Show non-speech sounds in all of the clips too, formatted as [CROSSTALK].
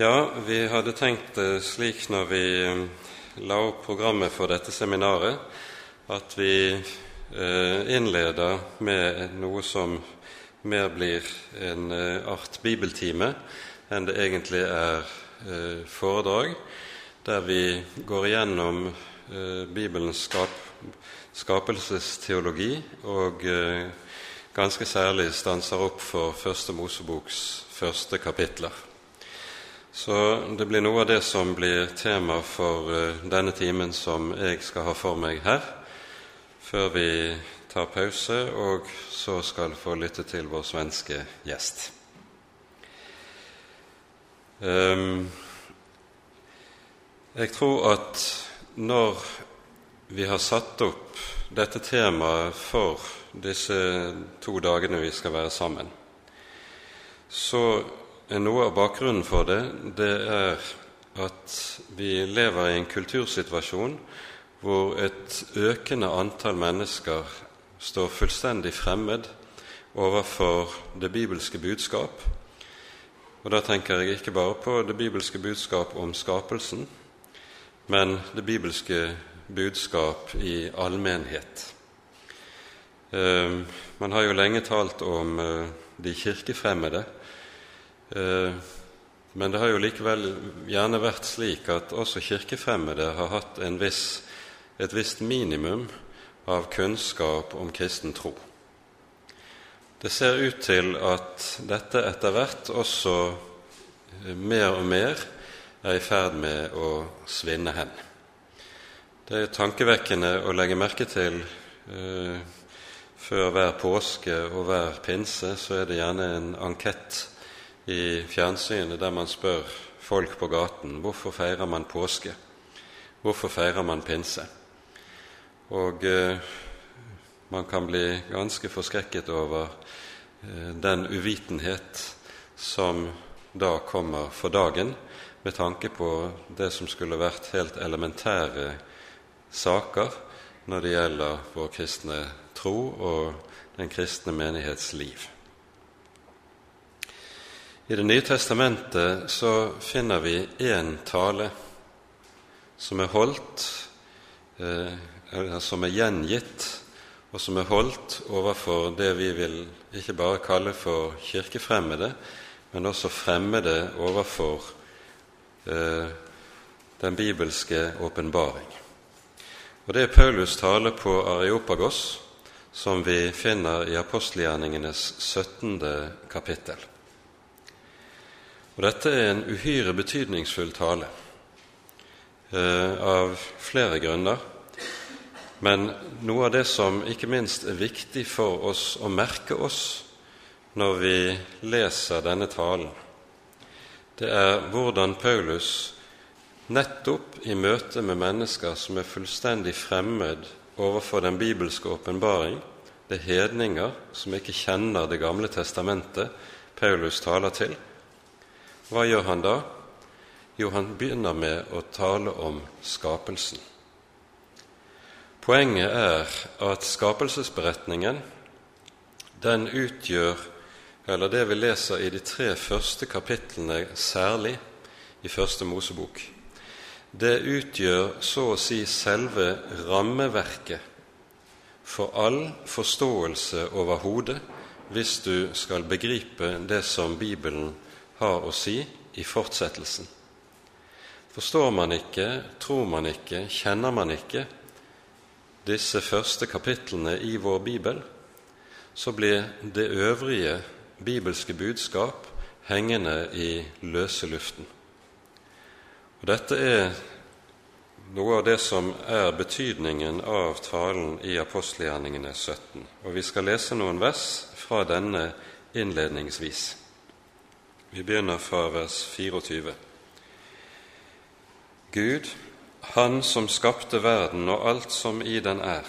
Ja, vi hadde tenkt det slik når vi eh, la opp programmet for dette seminaret, at vi eh, innleder med noe som mer blir en eh, art bibeltime enn det egentlig er foredrag, der vi går igjennom Bibelens skap skapelsesteologi og ganske særlig stanser opp for Første Moseboks første kapitler. Så det blir noe av det som blir tema for uh, denne timen som jeg skal ha for meg her, før vi tar pause og så skal få lytte til vår svenske gjest. Um, jeg tror at når vi har satt opp dette temaet for disse to dagene vi skal være sammen, så noe av bakgrunnen for det, det er at vi lever i en kultursituasjon hvor et økende antall mennesker står fullstendig fremmed overfor det bibelske budskap. Og Da tenker jeg ikke bare på det bibelske budskap om skapelsen, men det bibelske budskap i allmennhet. Eh, man har jo lenge talt om eh, de kirkefremmede, Eh, men det har jo likevel gjerne vært slik at også kirkefremmede har hatt viss, et visst minimum av kunnskap om kristen tro. Det ser ut til at dette etter hvert også eh, mer og mer er i ferd med å svinne hen. Det er tankevekkende å legge merke til eh, før hver påske og hver pinse så er det gjerne en ankett i fjernsynet der man spør folk på gaten hvorfor feirer man påske, hvorfor feirer man pinse. Og eh, man kan bli ganske forskrekket over eh, den uvitenhet som da kommer for dagen, med tanke på det som skulle vært helt elementære saker når det gjelder vår kristne tro og den kristne menighets liv. I Det nye testamentet så finner vi én tale som er holdt, eh, som er gjengitt, og som er holdt overfor det vi vil ikke bare kalle for kirkefremmede, men også fremmede overfor eh, den bibelske åpenbaring. Og Det er Paulus tale på Areopagos, som vi finner i apostelgjerningenes 17. kapittel. Og Dette er en uhyre betydningsfull tale eh, av flere grunner. Men noe av det som ikke minst er viktig for oss å merke oss når vi leser denne talen, det er hvordan Paulus nettopp i møte med mennesker som er fullstendig fremmed overfor den bibelske åpenbaring, det er hedninger som ikke kjenner Det gamle testamentet Paulus taler til, hva gjør han da? Jo, han begynner med å tale om skapelsen. Poenget er at skapelsesberetningen den utgjør, eller det vi leser i de tre første kapitlene særlig i Første Mosebok, det utgjør så å si selve rammeverket for all forståelse overhodet hvis du skal begripe det som Bibelen har å si i fortsettelsen. Forstår man ikke, tror man ikke, kjenner man ikke disse første kapitlene i vår bibel, så blir det øvrige bibelske budskap hengende i løse luften. Og Dette er noe av det som er betydningen av talen i apostelgjerningene 17. Og vi skal lese noen vers fra denne innledningsvis. Vi begynner fra vers 24. Gud, Han som skapte verden og alt som i den er,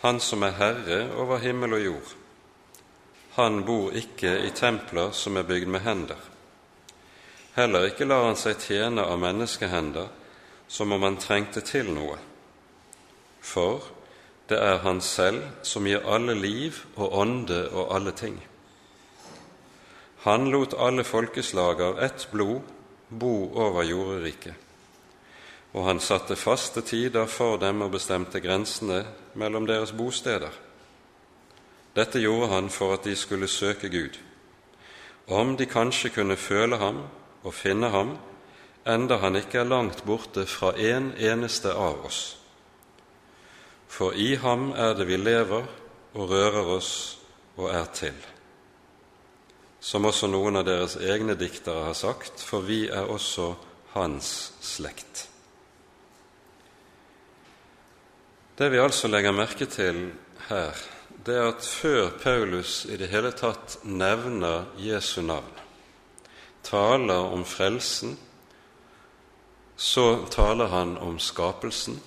Han som er Herre over himmel og jord. Han bor ikke i templer som er bygd med hender. Heller ikke lar han seg tjene av menneskehender som om han trengte til noe. For det er Han selv som gir alle liv og ånde og alle ting. Han lot alle folkeslag av ett blod bo over jorderiket, og han satte faste tider for dem og bestemte grensene mellom deres bosteder. Dette gjorde han for at de skulle søke Gud, om de kanskje kunne føle ham og finne ham, enda han ikke er langt borte fra en eneste av oss. For i ham er det vi lever og rører oss og er til som også noen av deres egne diktere har sagt, for vi er også hans slekt. Det vi altså legger merke til her, det er at før Paulus i det hele tatt nevner Jesu navn, taler om frelsen, så taler han om skapelsen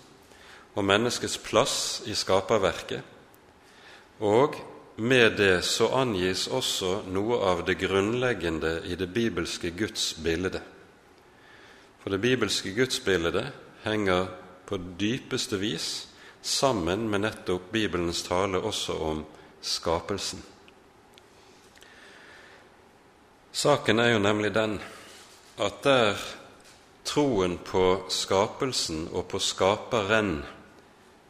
og menneskets plass i skaperverket, og med det så angis også noe av det grunnleggende i det bibelske gudsbildet. For det bibelske gudsbildet henger på dypeste vis sammen med nettopp Bibelens tale også om skapelsen. Saken er jo nemlig den at der troen på skapelsen og på skaperen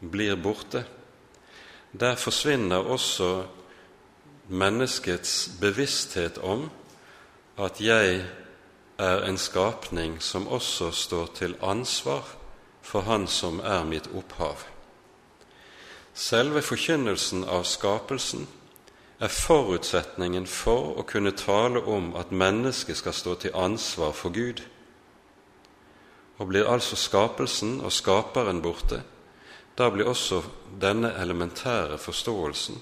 blir borte, der forsvinner også menneskets bevissthet om at jeg er en skapning som også står til ansvar for Han som er mitt opphav. Selve forkynnelsen av skapelsen er forutsetningen for å kunne tale om at mennesket skal stå til ansvar for Gud. Og blir altså skapelsen og skaperen borte, da blir også denne elementære forståelsen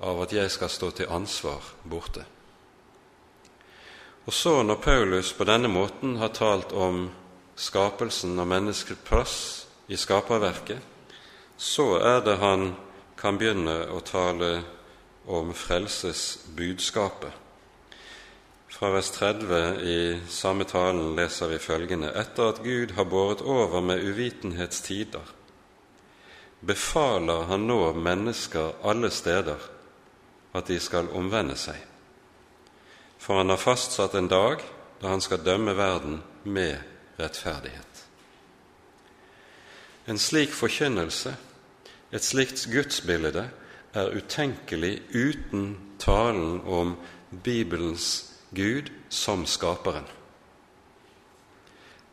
av at jeg skal stå til ansvar borte. Og så, når Paulus på denne måten har talt om skapelsen og menneskets plass i skaperverket, så er det han kan begynne å tale om frelsesbudskapet. Fra vers 30 i samme talen leser vi følgende.: Etter at Gud har båret over med uvitenhetstider, befaler han nå mennesker alle steder at de skal omvende seg. For han har fastsatt en dag da han skal dømme verden med rettferdighet. En slik forkynnelse, et slikt gudsbilde, er utenkelig uten talen om Bibelens Gud som skaperen.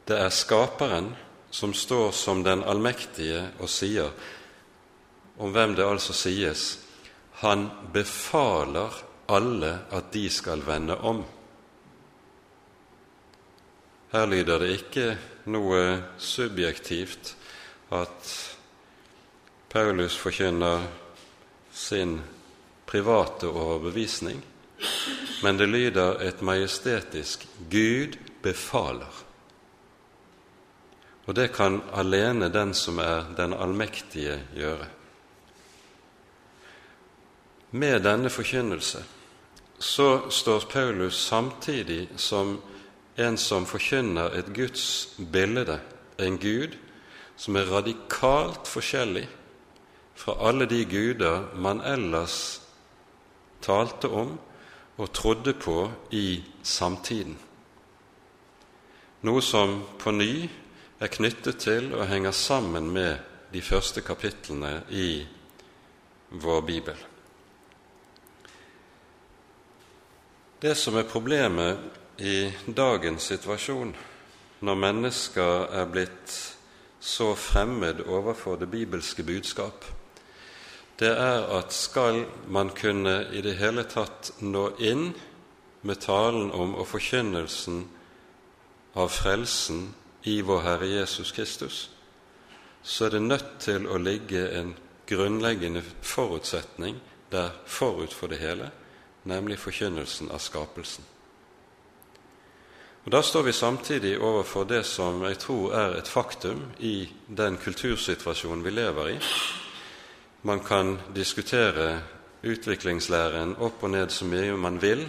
Det er skaperen som står som den allmektige og sier, om hvem det altså sies han befaler alle at de skal vende om. Her lyder det ikke noe subjektivt at Paulus forkynner sin private overbevisning, men det lyder et majestetisk Gud befaler. Og det kan alene den som er den allmektige, gjøre. Med denne forkynnelse så står Paulus samtidig som en som forkynner et Guds bilde, en Gud som er radikalt forskjellig fra alle de guder man ellers talte om og trodde på i samtiden. Noe som på ny er knyttet til og henger sammen med de første kapitlene i vår bibel. Det som er problemet i dagens situasjon, når mennesker er blitt så fremmed overfor det bibelske budskap, det er at skal man kunne i det hele tatt nå inn med talen om og forkynnelsen av frelsen i vår Herre Jesus Kristus, så er det nødt til å ligge en grunnleggende forutsetning der forut for det hele, nemlig forkynnelsen av skapelsen. Og Da står vi samtidig overfor det som jeg tror er et faktum i den kultursituasjonen vi lever i. Man kan diskutere utviklingslæren opp og ned så mye man vil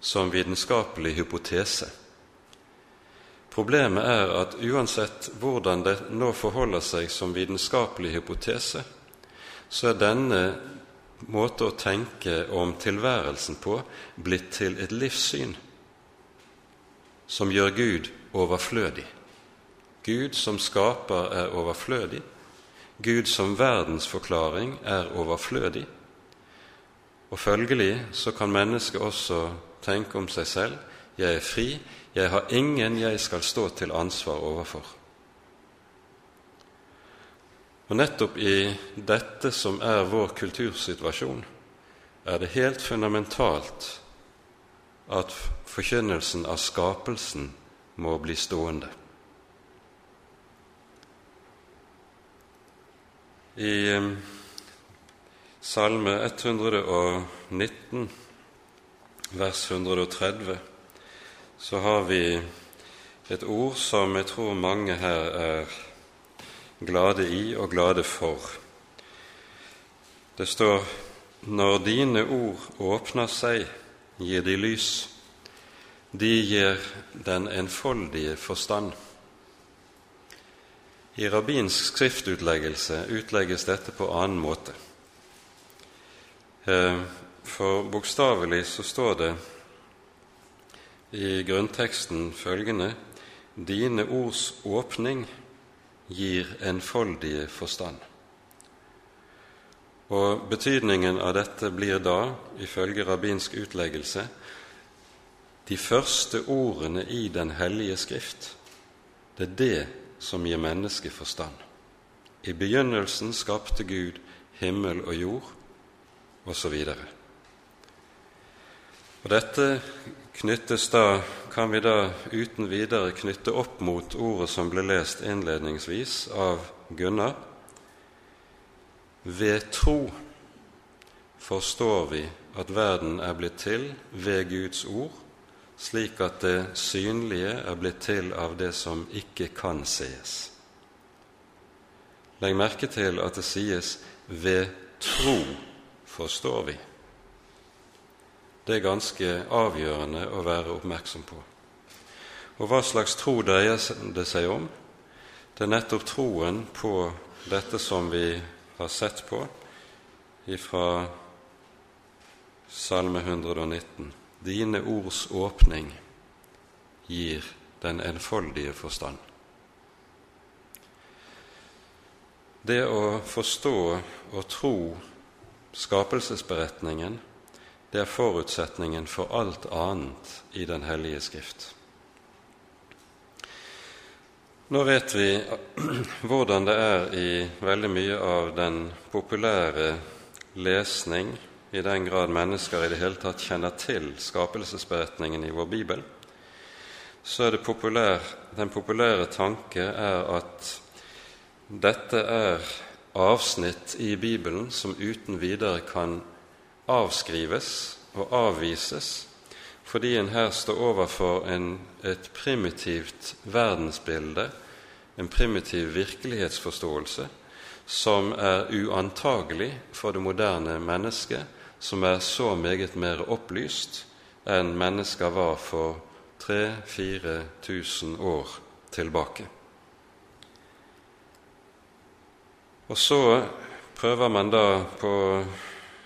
som vitenskapelig hypotese. Problemet er at uansett hvordan det nå forholder seg som vitenskapelig hypotese, så er denne måte å tenke om tilværelsen på blitt til et livssyn. som gjør Gud overflødig. Gud som skaper er overflødig. Gud som verdensforklaring er overflødig. Og følgelig så kan mennesket også tenke om seg selv jeg er fri, jeg har ingen jeg skal stå til ansvar overfor. Og nettopp i dette som er vår kultursituasjon, er det helt fundamentalt at forkynnelsen av skapelsen må bli stående. I um, Salme 119, vers 130, så har vi et ord som jeg tror mange her er glade i og glade for. Det står når dine ord åpner seg, gir de lys. De gir den enfoldige forstand. I rabbinsk skriftutleggelse utlegges dette på annen måte. Eh, for bokstavelig så står det i grunnteksten følgende Dine ords åpning gir enfoldige forstand. Og Betydningen av dette blir da, ifølge rabbinsk utleggelse, de første ordene i Den hellige Skrift. Det er det som gir mennesket forstand. I begynnelsen skapte Gud himmel og jord, osv. Og Dette knyttes da, kan vi da uten videre knytte opp mot ordet som ble lest innledningsvis av Gunnar. Ved tro forstår vi at verden er blitt til ved Guds ord, slik at det synlige er blitt til av det som ikke kan sees. Legg merke til at det sies 'ved tro forstår vi'. Det er ganske avgjørende å være oppmerksom på. Og hva slags tro dreier det seg om? Det er nettopp troen på dette som vi har sett på fra Salme 119. Dine ords åpning gir den enfoldige forstand. Det å forstå og tro skapelsesberetningen det er forutsetningen for alt annet i Den hellige Skrift. Nå vet vi hvordan det er i veldig mye av den populære lesning, i den grad mennesker i det hele tatt kjenner til skapelsesberetningen i vår bibel, så er populær, den populære tanke er at dette er avsnitt i Bibelen som uten videre kan avskrives og avvises fordi en her står overfor en, et primitivt verdensbilde, en primitiv virkelighetsforståelse, som er uantagelig for det moderne mennesket, som er så meget mer opplyst enn mennesker var for 3000-4000 år tilbake. Og så prøver man da på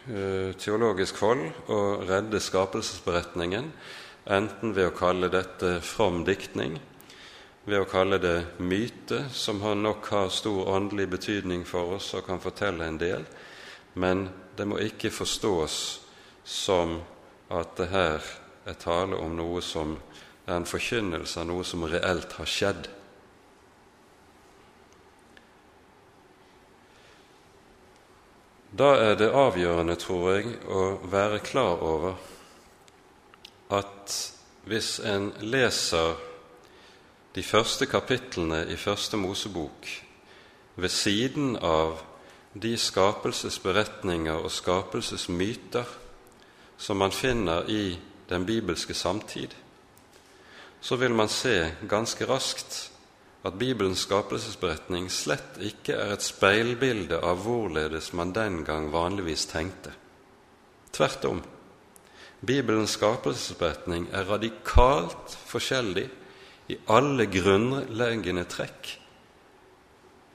teologisk hold å redde skapelsesberetningen, enten ved å kalle dette from diktning, ved å kalle det myte, som nok har stor åndelig betydning for oss og kan fortelle en del, men det må ikke forstås som at det her er tale om noe som er en forkynnelse av noe som reelt har skjedd. Da er det avgjørende, tror jeg, å være klar over at hvis en leser de første kapitlene i Første Mosebok ved siden av de skapelsesberetninger og skapelsesmyter som man finner i den bibelske samtid, så vil man se ganske raskt at Bibelens skapelsesberetning slett ikke er et speilbilde av hvorledes man den gang vanligvis tenkte. Tvert om. Bibelens skapelsesberetning er radikalt forskjellig i alle grunnleggende trekk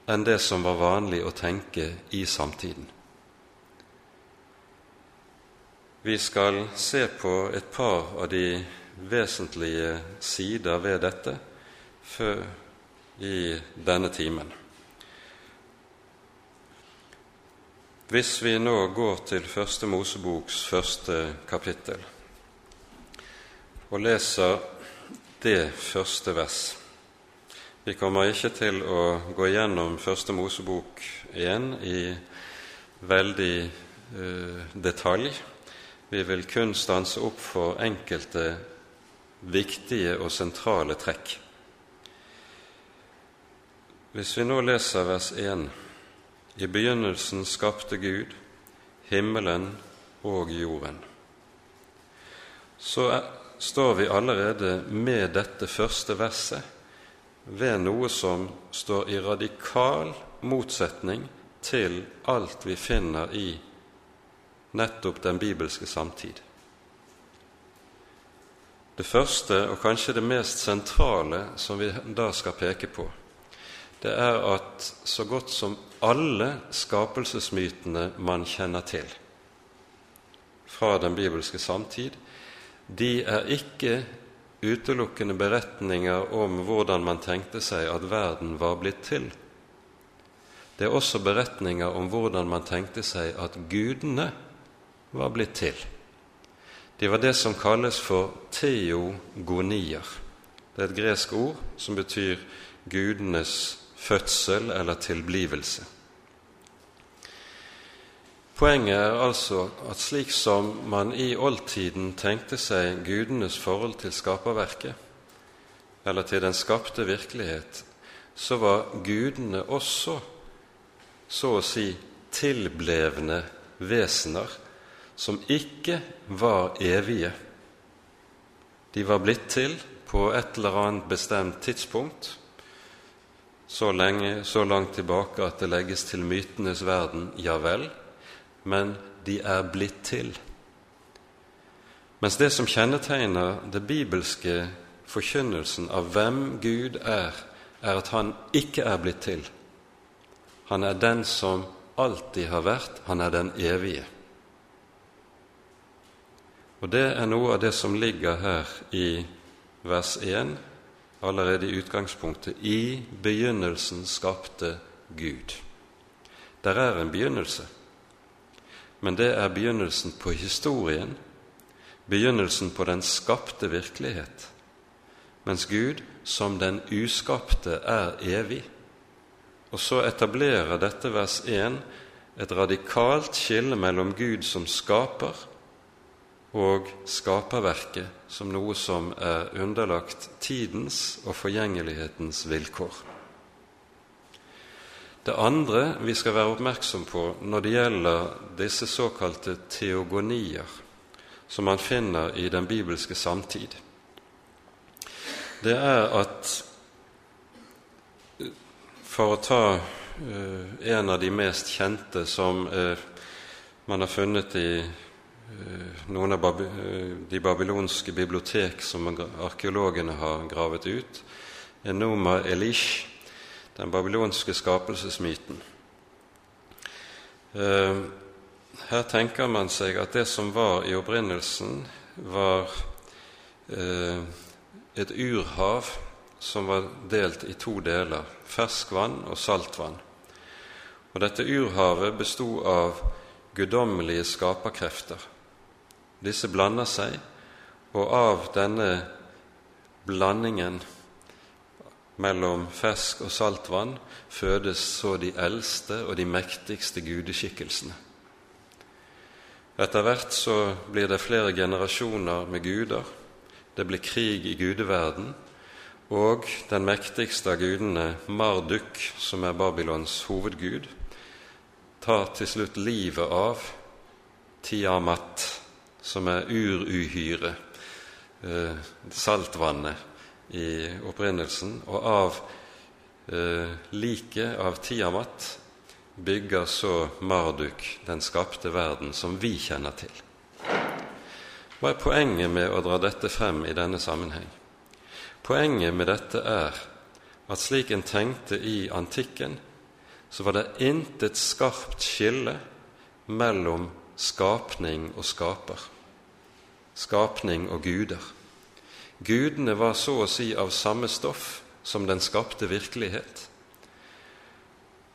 enn det som var vanlig å tenke i samtiden. Vi skal se på et par av de vesentlige sider ved dette før i denne timen. Hvis vi nå går til Første Moseboks første kapittel og leser det første vers Vi kommer ikke til å gå gjennom Første Mosebok igjen i veldig uh, detalj. Vi vil kun stanse opp for enkelte viktige og sentrale trekk. Hvis vi nå leser vers 1 I begynnelsen skapte Gud himmelen og jorden. Så er, står vi allerede med dette første verset ved noe som står i radikal motsetning til alt vi finner i nettopp den bibelske samtid. Det første, og kanskje det mest sentrale, som vi da skal peke på, det er at så godt som alle skapelsesmytene man kjenner til fra den bibelske samtid, de er ikke utelukkende beretninger om hvordan man tenkte seg at verden var blitt til. Det er også beretninger om hvordan man tenkte seg at gudene var blitt til. De var det som kalles for teogonier. Det er et gresk ord som betyr gudenes fødsel eller tilblivelse. Poenget er altså at slik som man i oldtiden tenkte seg gudenes forhold til skaperverket, eller til den skapte virkelighet, så var gudene også så å si tilblevne vesener som ikke var evige. De var blitt til på et eller annet bestemt tidspunkt, så, lenge, så langt tilbake at det legges til mytenes verden, ja vel, men de er blitt til. Mens det som kjennetegner det bibelske forkynnelsen av hvem Gud er, er at han ikke er blitt til. Han er den som alltid har vært, han er den evige. Og det er noe av det som ligger her i vers 1, allerede i utgangspunktet. I begynnelsen skapte Gud. Der er en begynnelse, men det er begynnelsen på historien, begynnelsen på den skapte virkelighet, mens Gud som den uskapte er evig. Og så etablerer dette vers 1 et radikalt skille mellom Gud som skaper, og skaperverket som noe som er underlagt tidens og forgjengelighetens vilkår. Det andre vi skal være oppmerksom på når det gjelder disse såkalte teogonier, som man finner i den bibelske samtid, det er at For å ta uh, en av de mest kjente som uh, man har funnet i Eh, noen av eh, de babylonske bibliotek som arkeologene har gravet ut, Enoma Elish, den babylonske skapelsesmyten. Eh, her tenker man seg at det som var i opprinnelsen, var et urhav som var delt i to deler, ferskvann og saltvann. Og Dette urhavet bestod av guddommelige skaperkrefter disse blander seg, og av denne blandingen mellom fersk og saltvann fødes så de eldste og de mektigste gudeskikkelsene. Etter hvert så blir det flere generasjoner med guder, det blir krig i gudeverden, og den mektigste av gudene, Marduk, som er Babylons hovedgud, tar til slutt livet av Tiamat, som er uruhyre, eh, saltvannet i opprinnelsen, og av eh, liket av Tiamat bygger så Marduk den skapte verden som vi kjenner til. Hva er poenget med å dra dette frem i denne sammenheng? Poenget med dette er at slik en tenkte i antikken, så var det intet skarpt skille mellom skapning og skaper skapning og guder. gudene var så å si av samme stoff som den skapte virkelighet.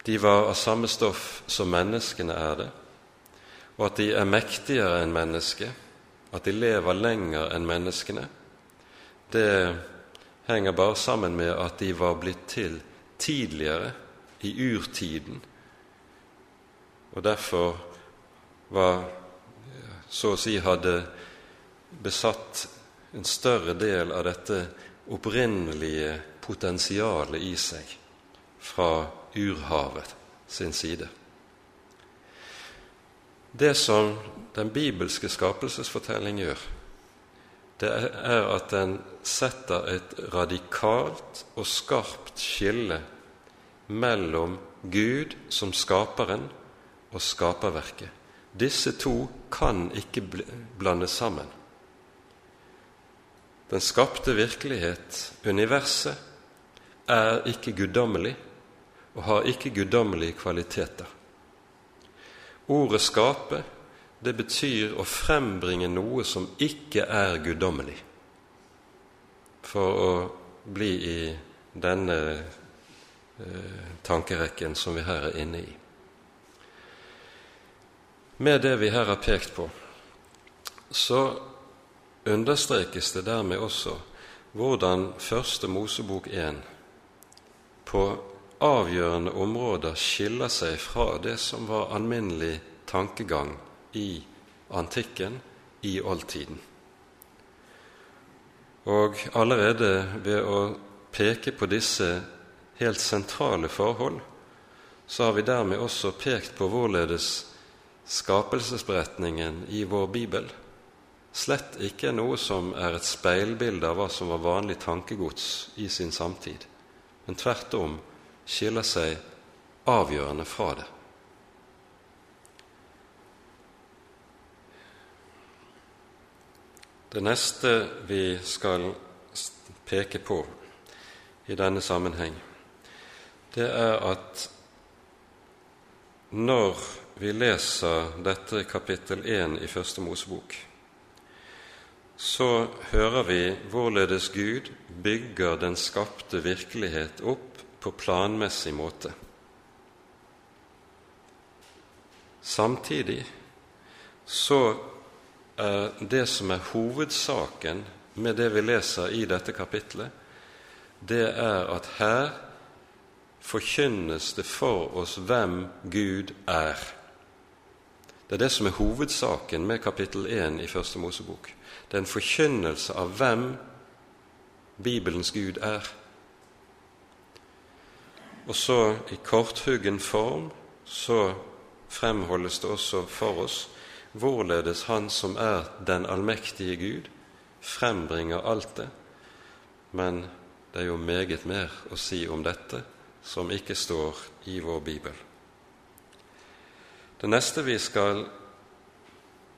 De var av samme stoff som menneskene er det, og at de er mektigere enn mennesket, at de lever lenger enn menneskene, det henger bare sammen med at de var blitt til tidligere, i urtiden, og derfor var så å si hadde besatt en større del av dette opprinnelige potensialet i seg fra urhavet sin side. Det som den bibelske skapelsesfortelling gjør, det er at den setter et radikalt og skarpt skille mellom Gud som skaperen og skaperverket. Disse to kan ikke blandes sammen. Den skapte virkelighet, universet, er ikke guddommelig og har ikke guddommelige kvaliteter. Ordet 'skape' det betyr å frembringe noe som ikke er guddommelig, for å bli i denne eh, tankerekken som vi her er inne i. Med det vi her har pekt på, så understrekes det dermed også hvordan Første Mosebok 1 på avgjørende områder skiller seg fra det som var alminnelig tankegang i antikken, i oldtiden. Og allerede ved å peke på disse helt sentrale forhold, så har vi dermed også pekt på hvorledes skapelsesberetningen i vår bibel slett ikke er noe som er et speilbilde av hva som var vanlig tankegods i sin samtid, men tvert om skiller seg avgjørende fra det. Det neste vi skal peke på i denne sammenheng, det er at når vi leser dette kapittel 1 i Første Mosebok, så hører vi hvorledes Gud bygger den skapte virkelighet opp på planmessig måte. Samtidig så er det som er hovedsaken med det vi leser i dette kapitlet, det er at her forkynnes det for oss hvem Gud er. Det er det som er hovedsaken med kapittel 1 i Første Mosebok. Det er en forkynnelse av hvem Bibelens Gud er. Og så i korthuggen form så fremholdes det også for oss hvorledes Han som er den allmektige Gud, frembringer alt det. Men det er jo meget mer å si om dette som ikke står i vår bibel. Det neste vi skal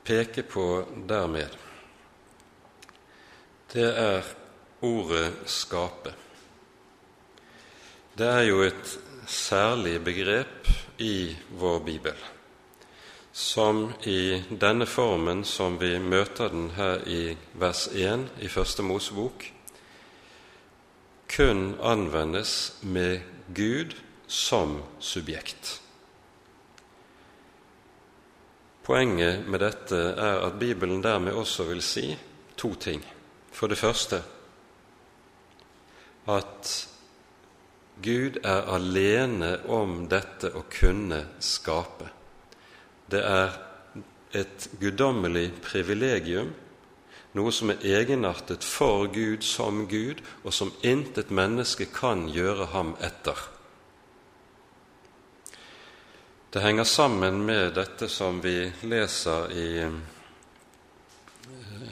peke på dermed, det er ordet 'skape'. Det er jo et særlig begrep i vår bibel, som i denne formen som vi møter den her i vers 1 i Første Mosebok, kun anvendes med Gud som subjekt. Poenget med dette er at Bibelen dermed også vil si to ting. For det første at Gud er alene om dette å kunne skape. Det er et guddommelig privilegium, noe som er egenartet for Gud som Gud, og som intet menneske kan gjøre ham etter. Det henger sammen med dette som vi leser i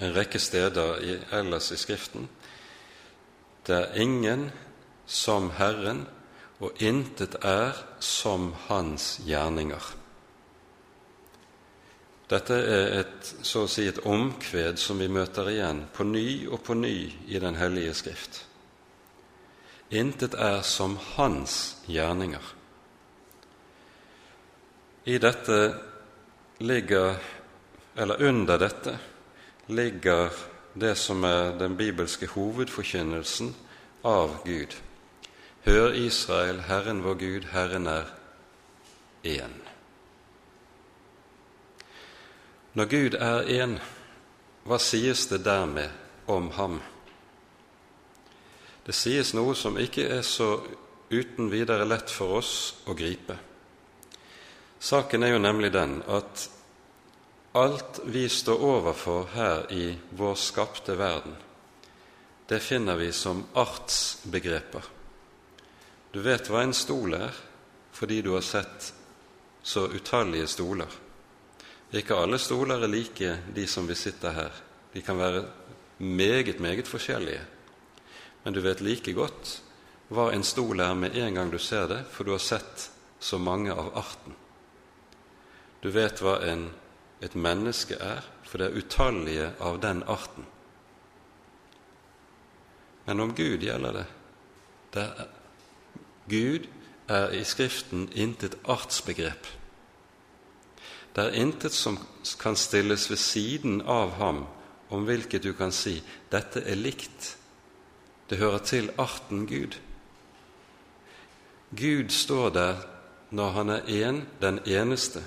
en rekke steder ellers i Skriften. Det er ingen som Herren, og intet er som Hans gjerninger. Dette er et, så å si et omkved som vi møter igjen på ny og på ny i Den hellige Skrift. Intet er som Hans gjerninger. I dette ligger, eller under dette, ligger det som er den bibelske hovedforkynnelsen av Gud. Hør, Israel, Herren vår Gud, Herren er én. Når Gud er én, hva sies det dermed om ham? Det sies noe som ikke er så uten videre lett for oss å gripe. Saken er jo nemlig den at alt vi står overfor her i vår skapte verden, det finner vi som artsbegreper. Du vet hva en stol er fordi du har sett så utallige stoler. Ikke alle stoler er like de som vi sitter her. De kan være meget, meget forskjellige. Men du vet like godt hva en stol er med en gang du ser det, for du har sett så mange av arten. Du vet hva en, et menneske er, for det er utallige av den arten. Men om Gud gjelder det. det er, Gud er i Skriften intet artsbegrep. Det er intet som kan stilles ved siden av ham, om hvilket du kan si dette er likt. Det hører til arten Gud. Gud står der når han er en, den eneste,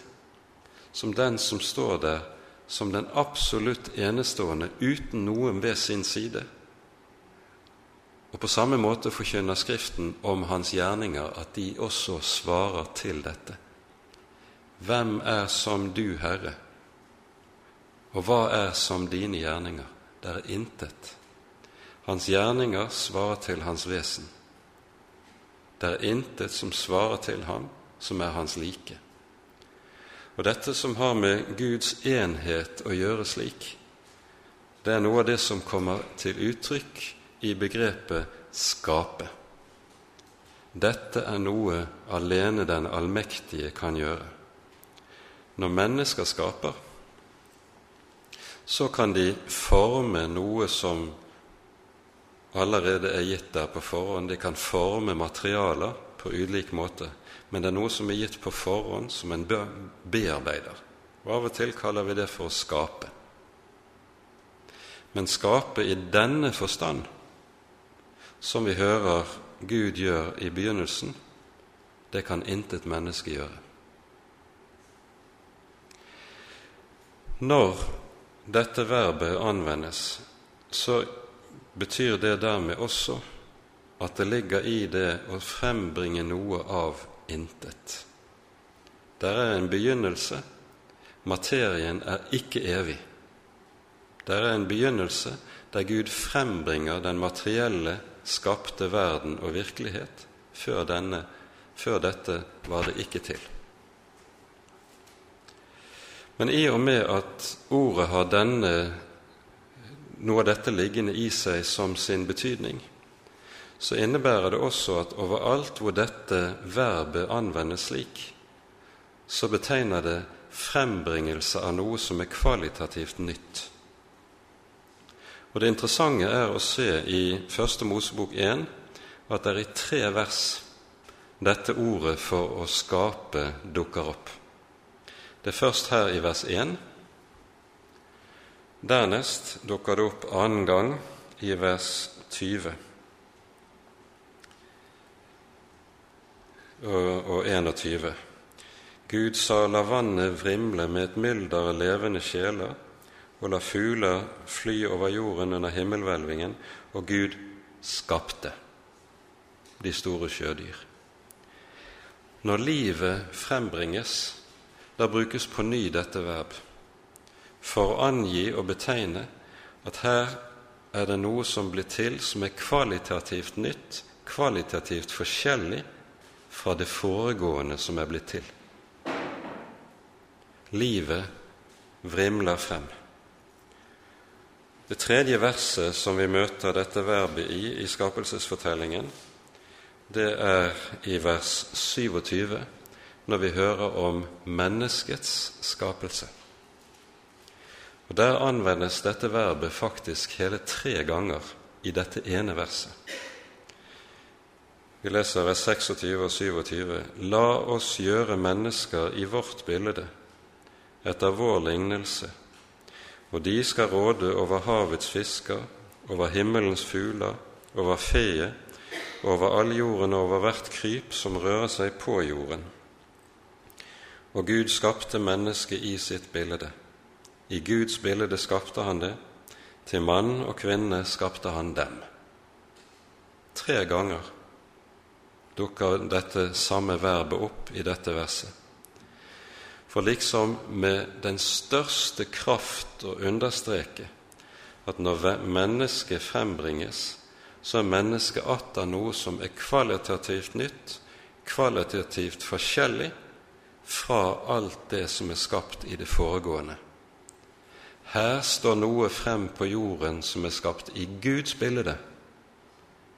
som den som står der som den absolutt enestående uten noen ved sin side. Og på samme måte forkynner Skriften om hans gjerninger at de også svarer til dette. Hvem er som du, Herre? Og hva er som dine gjerninger? Det er intet. Hans gjerninger svarer til hans vesen. Det er intet som svarer til ham, som er hans like. Og dette som har med Guds enhet å gjøre slik, det er noe av det som kommer til uttrykk i begrepet 'skape'. Dette er noe alene den allmektige kan gjøre. Når mennesker skaper, så kan de forme noe som allerede er gitt der på forhånd. De kan forme materialer på ulik måte men det er noe som er gitt på forhånd, som en bearbeider. Og Av og til kaller vi det for å skape. Men skape i denne forstand, som vi hører Gud gjør i begynnelsen, det kan intet menneske gjøre. Når dette verbet anvendes, så betyr det dermed også at det ligger i det å frembringe noe av intet. Der er en begynnelse. Materien er ikke evig. Der er en begynnelse der Gud frembringer den materielle, skapte verden og virkelighet. Før, denne, før dette var det ikke til. Men i og med at ordet har denne, noe av dette liggende i seg som sin betydning, så innebærer det også at overalt hvor dette verbet anvendes slik, så betegner det frembringelse av noe som er kvalitativt nytt. Og Det interessante er å se i Første Mosebok 1 at det er i tre vers dette ordet for å skape dukker opp. Det er først her i vers 1. Dernest dukker det opp annen gang i vers 20. og 21. Gud sa, la vannet vrimle med et mylder av levende sjeler, og la fugler fly over jorden under himmelhvelvingen, og Gud skapte de store sjødyr. Når livet frembringes, da brukes på ny dette verb for å angi og betegne at her er det noe som blir til som er kvalitativt nytt, kvalitativt forskjellig fra det foregående som er blitt til. Livet vrimler frem. Det tredje verset som vi møter dette verbet i i skapelsesfortellingen, det er i vers 27, når vi hører om menneskets skapelse. Og Der anvendes dette verbet faktisk hele tre ganger i dette ene verset. Vi leser vers 26 og 27.: La oss gjøre mennesker i vårt bilde, etter vår lignelse, og de skal råde over havets fisker, over himmelens fugler, over feet, over all jorden og over hvert kryp som rører seg på jorden. Og Gud skapte mennesket i sitt bilde. I Guds bilde skapte han det, til mann og kvinne skapte han dem. Tre ganger dukker dette samme verbet opp i dette verset. For liksom med den største kraft å understreke at når mennesket frembringes, så er mennesket atter noe som er kvalitativt nytt, kvalitativt forskjellig fra alt det som er skapt i det foregående. Her står noe frem på jorden som er skapt i Guds bilde,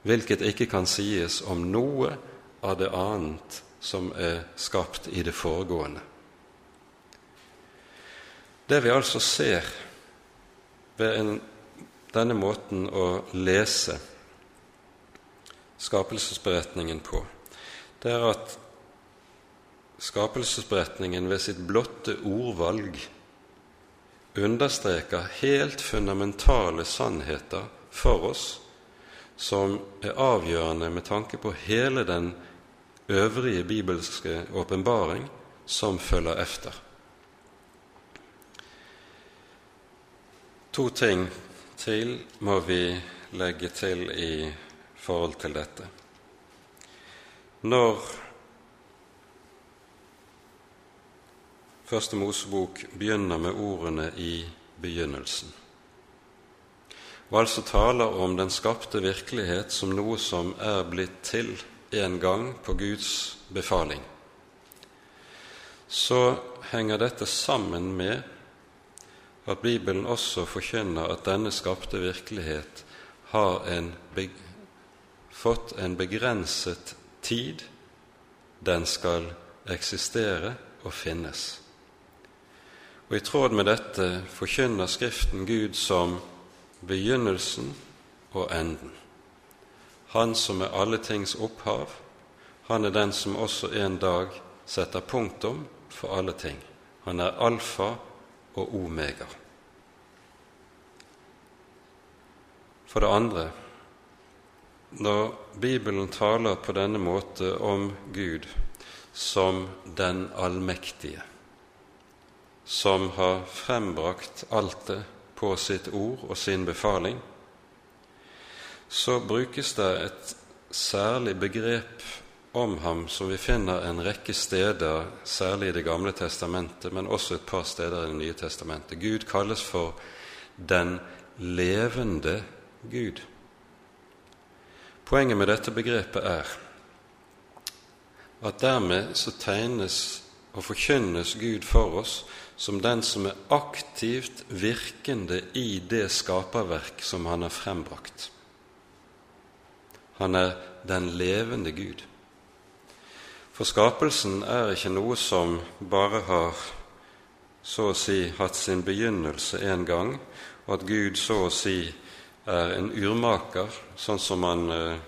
hvilket ikke kan sies om noe av det annet som er skapt i det foregående. Det vi altså ser ved en, denne måten å lese skapelsesberetningen på, det er at skapelsesberetningen ved sitt blotte ordvalg understreker helt fundamentale sannheter for oss som er avgjørende med tanke på hele den øvrige bibelske åpenbaring som følger efter. To ting til må vi legge til i forhold til dette. Når Første Mosebok begynner med ordene 'i begynnelsen', og altså taler om den skapte virkelighet som noe som er blitt til en gang på Guds befaling, så henger dette sammen med at Bibelen også forkynner at denne skapte virkelighet har en fått en begrenset tid den skal eksistere og finnes. Og I tråd med dette forkynner Skriften Gud som begynnelsen og enden. Han som er alle tings opphav, han er den som også en dag setter punktum for alle ting. Han er alfa og omega. For det andre, når Bibelen taler på denne måte om Gud som den allmektige, som har frembrakt alt det på sitt ord og sin befaling, så brukes det et særlig begrep om ham som vi finner en rekke steder, særlig i Det gamle testamentet, men også et par steder i Det nye testamentet. Gud kalles for den levende Gud. Poenget med dette begrepet er at dermed så tegnes og forkynnes Gud for oss som den som er aktivt virkende i det skaperverk som han har frembrakt. Han er den levende Gud. For skapelsen er ikke noe som bare har så å si hatt sin begynnelse en gang, og at Gud så å si er en urmaker, sånn som han eh,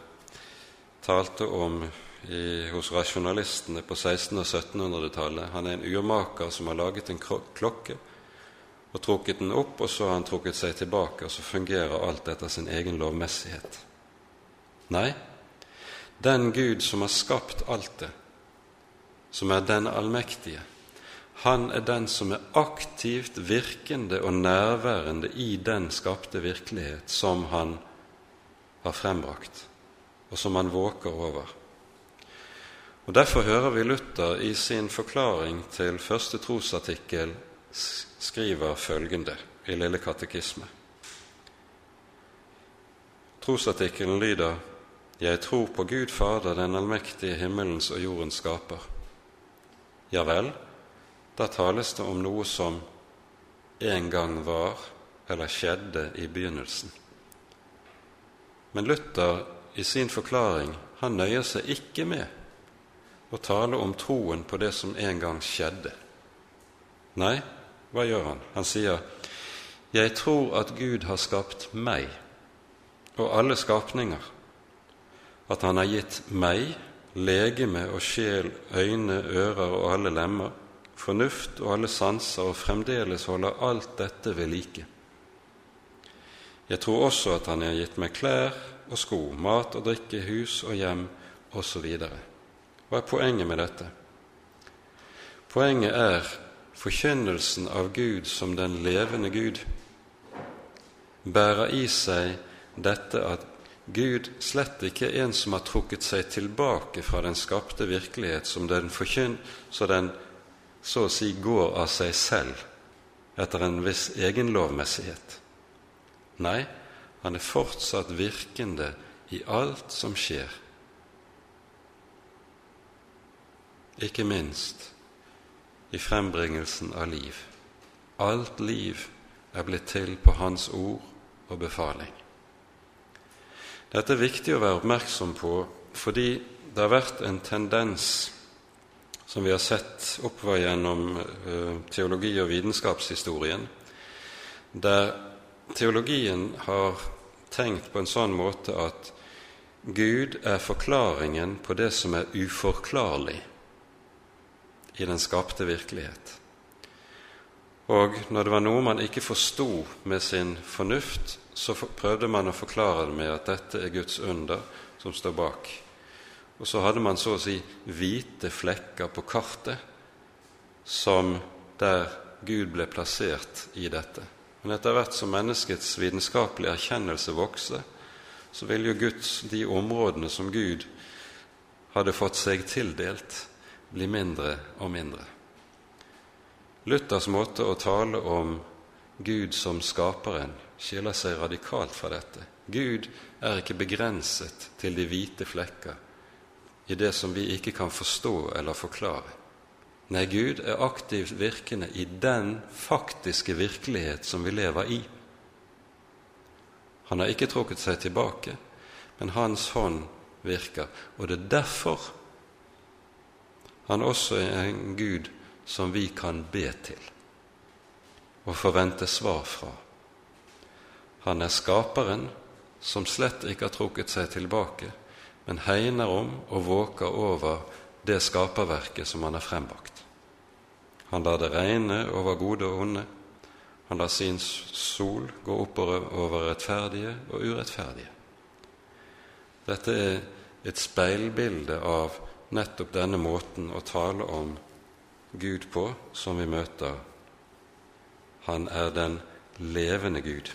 talte om i, hos rasjonalistene på 1600- og 1700-tallet. Han er en urmaker som har laget en klokke og trukket den opp, og så har han trukket seg tilbake, og så fungerer alt etter sin egen lovmessighet. Nei, den Gud som har skapt alt det, som er den allmektige, han er den som er aktivt virkende og nærværende i den skapte virkelighet som han har frembrakt, og som han våker over. Og Derfor hører vi Luther i sin forklaring til første trosartikkel skriver følgende i Lille katekisme. Trosartikkelen lyder jeg tror på Gud Fader, den allmektige himmelens og jordens skaper. Ja vel, da tales det om noe som en gang var eller skjedde i begynnelsen. Men Luther i sin forklaring han nøyer seg ikke med å tale om troen på det som en gang skjedde. Nei, hva gjør han? Han sier, 'Jeg tror at Gud har skapt meg og alle skapninger' at Han har gitt meg legeme og sjel, øyne, ører og alle lemmer, fornuft og alle sanser, og fremdeles holder alt dette ved like. Jeg tror også at han har gitt meg klær og sko, mat og drikke, hus og hjem osv. Hva er poenget med dette? Poenget er forkynnelsen av Gud som den levende Gud bærer i seg dette at Gud slett ikke en som har trukket seg tilbake fra den skapte virkelighet som den forkynn, så den så å si går av seg selv etter en viss egenlovmessighet. Nei, han er fortsatt virkende i alt som skjer, ikke minst i frembringelsen av liv. Alt liv er blitt til på Hans ord og befaling. Dette er viktig å være oppmerksom på fordi det har vært en tendens som vi har sett oppover gjennom uh, teologi- og vitenskapshistorien, der teologien har tenkt på en sånn måte at Gud er forklaringen på det som er uforklarlig i den skapte virkelighet. Og når det var noe man ikke forsto med sin fornuft, så prøvde man å forklare det med at dette er Guds under som står bak. Og så hadde man så å si hvite flekker på kartet som der Gud ble plassert i dette. Men etter hvert som menneskets vitenskapelige erkjennelse vokste, så ville jo Guds, de områdene som Gud hadde fått seg tildelt, bli mindre og mindre. Luthers måte å tale om Gud som skaperen skiller seg radikalt fra dette. Gud er ikke begrenset til de hvite flekker i det som vi ikke kan forstå eller forklare. Nei, Gud er aktivt virkende i den faktiske virkelighet som vi lever i. Han har ikke trukket seg tilbake, men Hans hånd virker. Og det er derfor han også er en Gud som vi kan be til og forvente svar fra. Han er skaperen som slett ikke har trukket seg tilbake, men hegner om og våker over det skaperverket som han har frembakt. Han lar det regne over gode og onde. Han lar sin sol gå oppover over rettferdige og urettferdige. Dette er et speilbilde av nettopp denne måten å tale om Gud på som vi møter. Han er den levende Gud.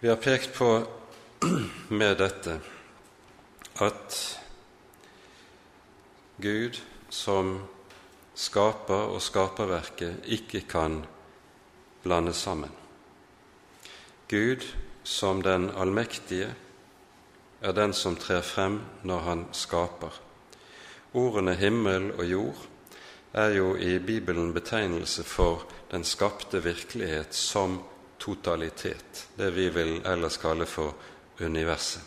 Vi har pekt på [CLEARS THROAT] med dette at Gud som skaper og skaperverket ikke kan blandes sammen. Gud som den allmektige er den som trer frem når han skaper. Ordene himmel og jord er jo i Bibelen betegnelse for den skapte virkelighet som totalitet, det vi vil ellers kalle for universet.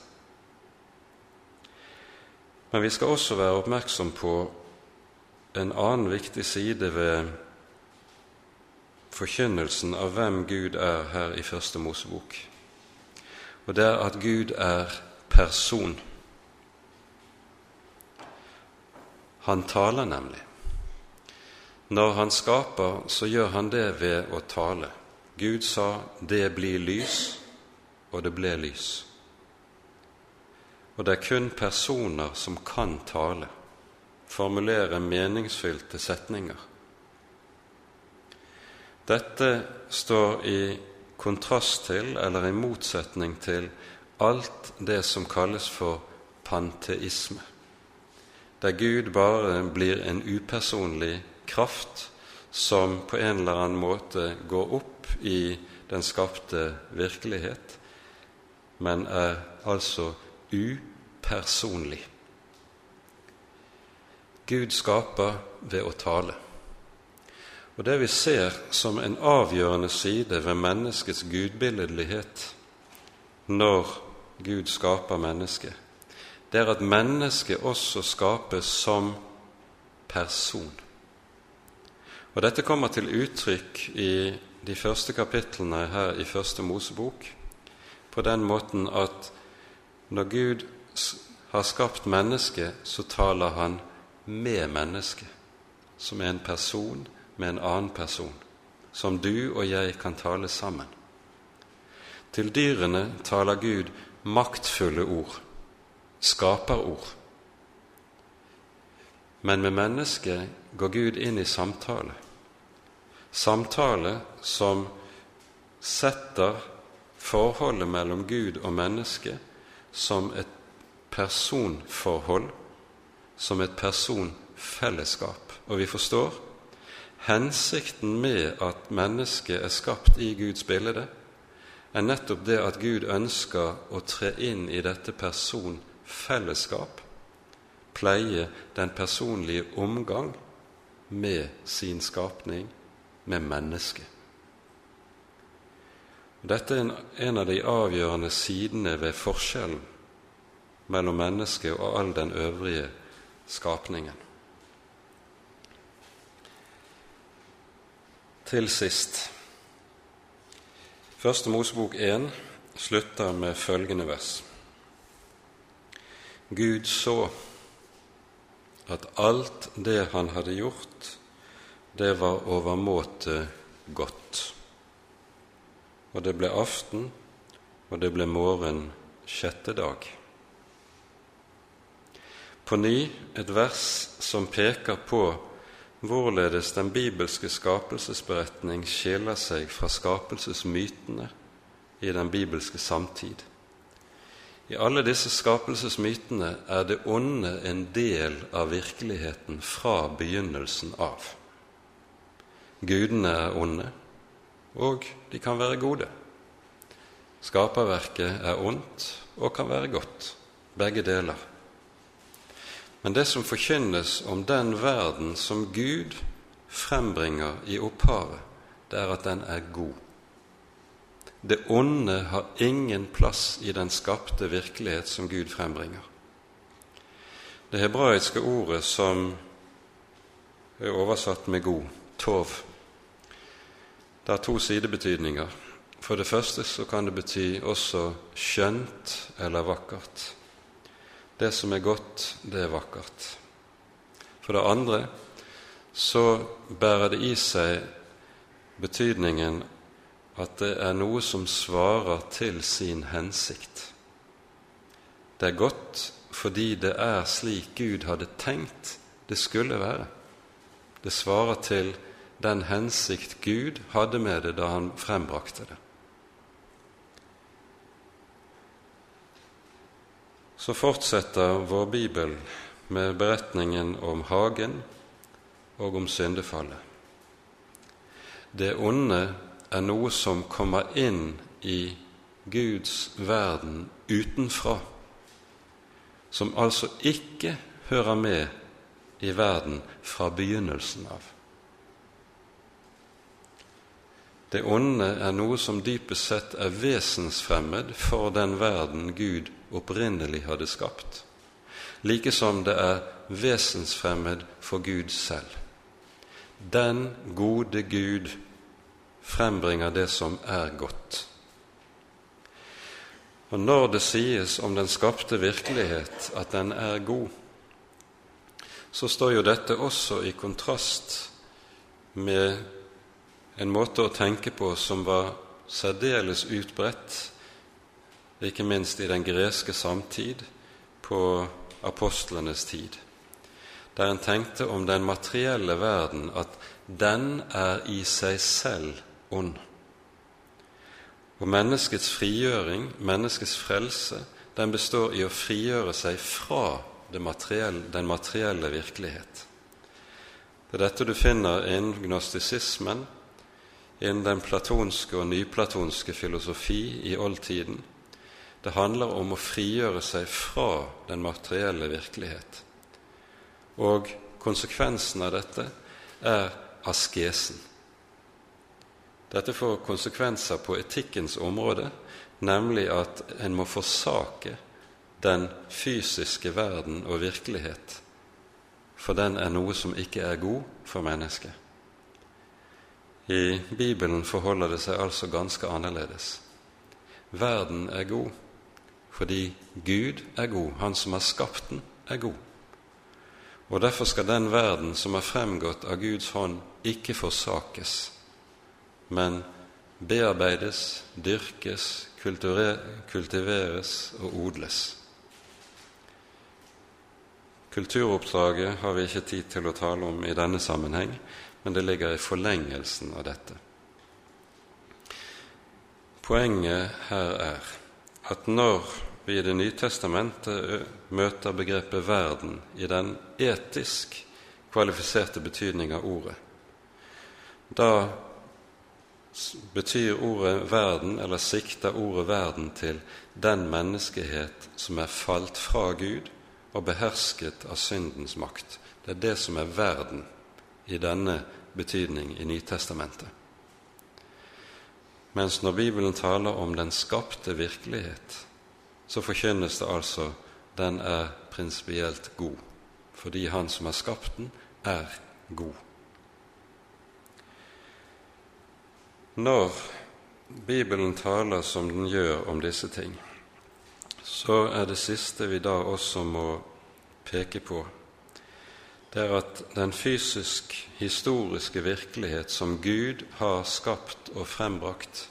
Men vi skal også være oppmerksom på en annen viktig side ved forkynnelsen av hvem Gud er her i Første Mosebok, og det er at Gud er person. Han taler nemlig. Når han skaper, så gjør han det ved å tale. Gud sa 'det blir lys', og det ble lys. Og det er kun personer som kan tale, formulere meningsfylte setninger. Dette står i kontrast til, eller i motsetning til, alt det som kalles for panteisme, der Gud bare blir en upersonlig kraft som på en eller annen måte går opp i den skapte virkelighet, men er altså upersonlig. Gud skaper ved å tale. Og Det vi ser som en avgjørende side ved menneskets gudbilledlighet når Gud skaper mennesket, det er at mennesket også skapes som person. Og Dette kommer til uttrykk i de første kapitlene her i Første Mosebok på den måten at når Gud har skapt mennesket, så taler han med mennesket, som er en person med en annen person, som du og jeg kan tale sammen. Til dyrene taler Gud maktfulle ord, skaperord. Men med mennesket går Gud inn i samtale. Samtale som setter forholdet mellom Gud og menneske som et personforhold, som et personfellesskap. Og vi forstår hensikten med at mennesket er skapt i Guds bilde, er nettopp det at Gud ønsker å tre inn i dette personfellesskap, pleie den personlige omgang med sin skapning, med mennesket. Dette er en av de avgjørende sidene ved forskjellen mellom mennesket og all den øvrige skapningen. Til sist Første Mosebok 1 slutter med følgende vers. Gud så at alt det han hadde gjort, det var overmåte godt. Og det ble aften, og det ble morgen sjette dag. På ny et vers som peker på hvorledes den bibelske skapelsesberetning skiller seg fra skapelsesmytene i den bibelske samtid. I alle disse skapelsesmytene er det onde en del av virkeligheten fra begynnelsen av. Gudene er onde, og de kan være gode. Skaperverket er ondt og kan være godt, begge deler. Men det som forkynnes om den verden som Gud frembringer i opphavet, det er at den er god. Det onde har ingen plass i den skapte virkelighet som Gud frembringer. Det hebraiske ordet som er oversatt med 'god', tov, det har to sidebetydninger. For det første så kan det bety også skjønt eller vakkert. Det som er godt, det er vakkert. For det andre så bærer det i seg betydningen at det er noe som svarer til sin hensikt. Det er godt fordi det er slik Gud hadde tenkt det skulle være. Det svarer til den hensikt Gud hadde med det da han frembrakte det. Så fortsetter vår bibel med beretningen om hagen og om syndefallet. Det onde er noe som kommer inn i Guds verden utenfra, som altså ikke hører med i verden fra begynnelsen av. Det onde er noe som dypest sett er vesensfremmed for den verden Gud opprinnelig hadde skapt, like som det er vesensfremmed for Gud selv. Den gode Gud frembringer det som er godt. Og når det sies om den skapte virkelighet at den er god, så står jo dette også i kontrast med en måte å tenke på som var særdeles utbredt, ikke minst i den greske samtid, på apostlenes tid, der en tenkte om den materielle verden at den er i seg selv ånd. Og menneskets frigjøring, menneskets frelse, den består i å frigjøre seg fra materielle, den materielle virkelighet. Det er dette du finner innen gnostisismen, innen den platonske og nyplatonske filosofi i oldtiden. Det handler om å frigjøre seg fra den materielle virkelighet. Og konsekvensen av dette er askesen. Dette får konsekvenser på etikkens område, nemlig at en må forsake den fysiske verden og virkelighet, for den er noe som ikke er god for mennesket. I Bibelen forholder det seg altså ganske annerledes. Verden er god fordi Gud er god, Han som har skapt den, er god. Og derfor skal den verden som er fremgått av Guds hånd, ikke forsakes, men bearbeides, dyrkes, kultiveres og odles. Kulturoppdraget har vi ikke tid til å tale om i denne sammenheng, men det ligger i forlengelsen av dette. Poenget her er at når vi i Det nye testamentet møter begrepet 'verden' i den etisk kvalifiserte betydning av ordet, da betyr ordet 'verden', eller sikter ordet 'verden' til den menneskehet som er falt fra Gud og behersket av syndens makt. Det er det som er verden i denne betydning i Nytestamentet. Mens når Bibelen taler om den skapte virkelighet, så forkynnes det altså den er prinsipielt god, fordi Han som har skapt den, er god. Når Bibelen taler som den gjør om disse ting, så er det siste vi da også må peke på, det er at den fysisk-historiske virkelighet som Gud har skapt og frembrakt,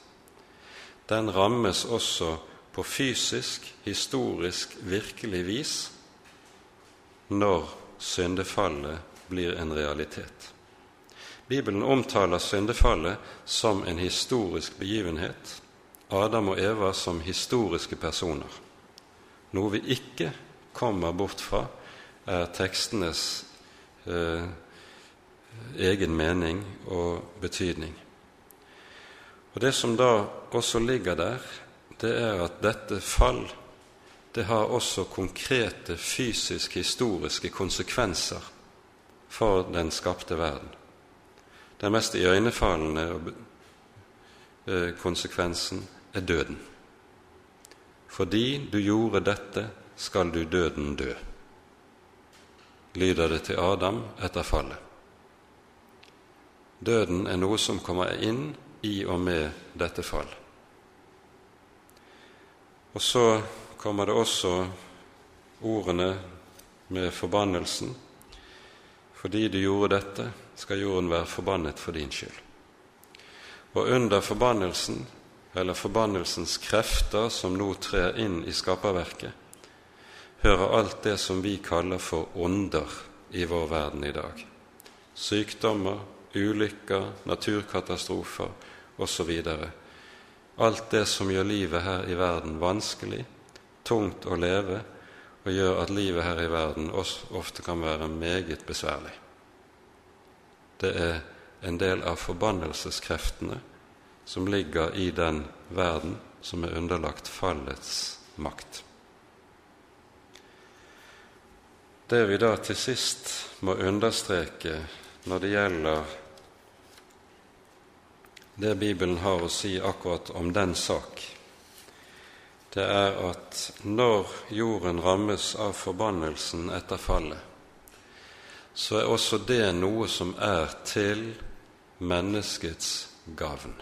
den rammes også på fysisk, historisk, virkelig vis når syndefallet blir en realitet. Bibelen omtaler syndefallet som en historisk begivenhet, Adam og Eva som historiske personer. Noe vi ikke kommer bort fra, er tekstenes eh, egen mening og betydning. Og Det som da også ligger der, det er at dette fall det har også konkrete fysisk-historiske konsekvenser for den skapte verden. Den mest iøynefallende eh, konsekvensen er døden. Fordi du gjorde dette, skal du døden dø, lyder det til Adam etter fallet. Døden er noe som kommer inn i og med dette fall. Og så kommer det også ordene med forbannelsen. Fordi du gjorde dette, skal jorden være forbannet for din skyld. Og under forbannelsen, eller forbannelsens krefter som nå trer inn i skaperverket, hører alt det som vi kaller for ånder i vår verden i dag. Sykdommer, ulykker, naturkatastrofer osv. Alt det som gjør livet her i verden vanskelig, tungt å leve, og gjør at livet her i verden også ofte kan være meget besværlig. Det er en del av forbannelseskreftene som ligger i den verden som er underlagt fallets makt. Det vi da til sist må understreke når det gjelder det Bibelen har å si akkurat om den sak, det er at når jorden rammes av forbannelsen etter fallet, så er også det noe som er til menneskets gavn.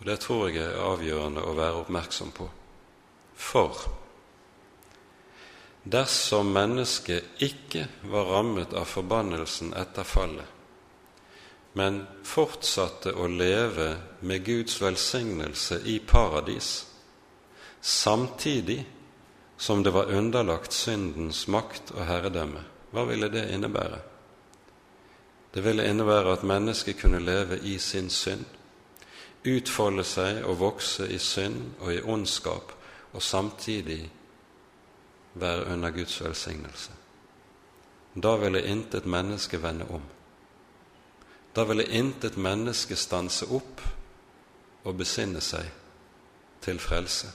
Og Det tror jeg er avgjørende å være oppmerksom på. For dersom mennesket ikke var rammet av forbannelsen etter fallet, men fortsatte å leve med Guds velsignelse i paradis, samtidig som det var underlagt syndens makt og herredømme, hva ville det innebære? Det ville innebære at mennesket kunne leve i sin synd, utfolde seg og vokse i synd og i ondskap, og samtidig være under Guds velsignelse. Da ville intet menneske vende om. Da ville intet menneske stanse opp og besinne seg til frelse.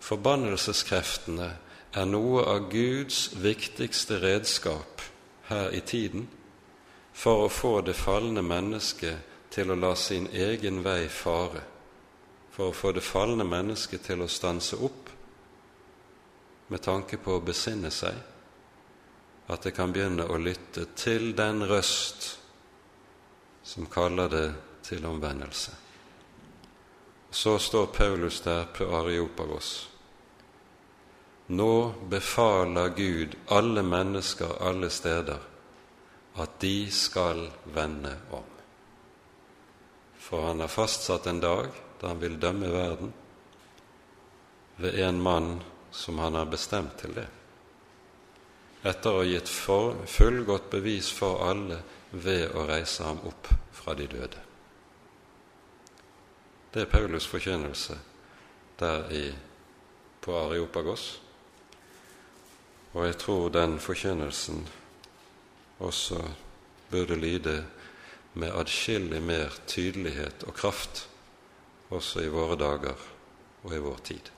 Forbannelseskreftene er noe av Guds viktigste redskap her i tiden for å få det falne mennesket til å la sin egen vei fare, for å få det falne mennesket til å stanse opp med tanke på å besinne seg, at det kan begynne å lytte til den røst som kaller det til omvendelse. Så står Paulus der på Areopagos Nå befaler Gud alle mennesker alle steder at de skal vende om. For han har fastsatt en dag da han vil dømme verden, ved en mann som han har bestemt til det, etter å ha gitt fullgodt bevis for alle ved å reise ham opp fra de døde. Det er Paulus' forkynnelse der i, på Areopagos, og jeg tror den forkynnelsen også burde lyde med adskillig mer tydelighet og kraft også i våre dager og i vår tid.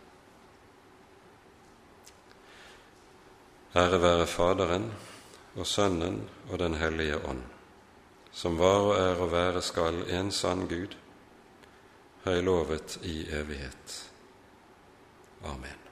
Ære være Faderen og Sønnen og Den hellige ånd, som var og er og være skal en sann Gud, høylovet i evighet. Amen.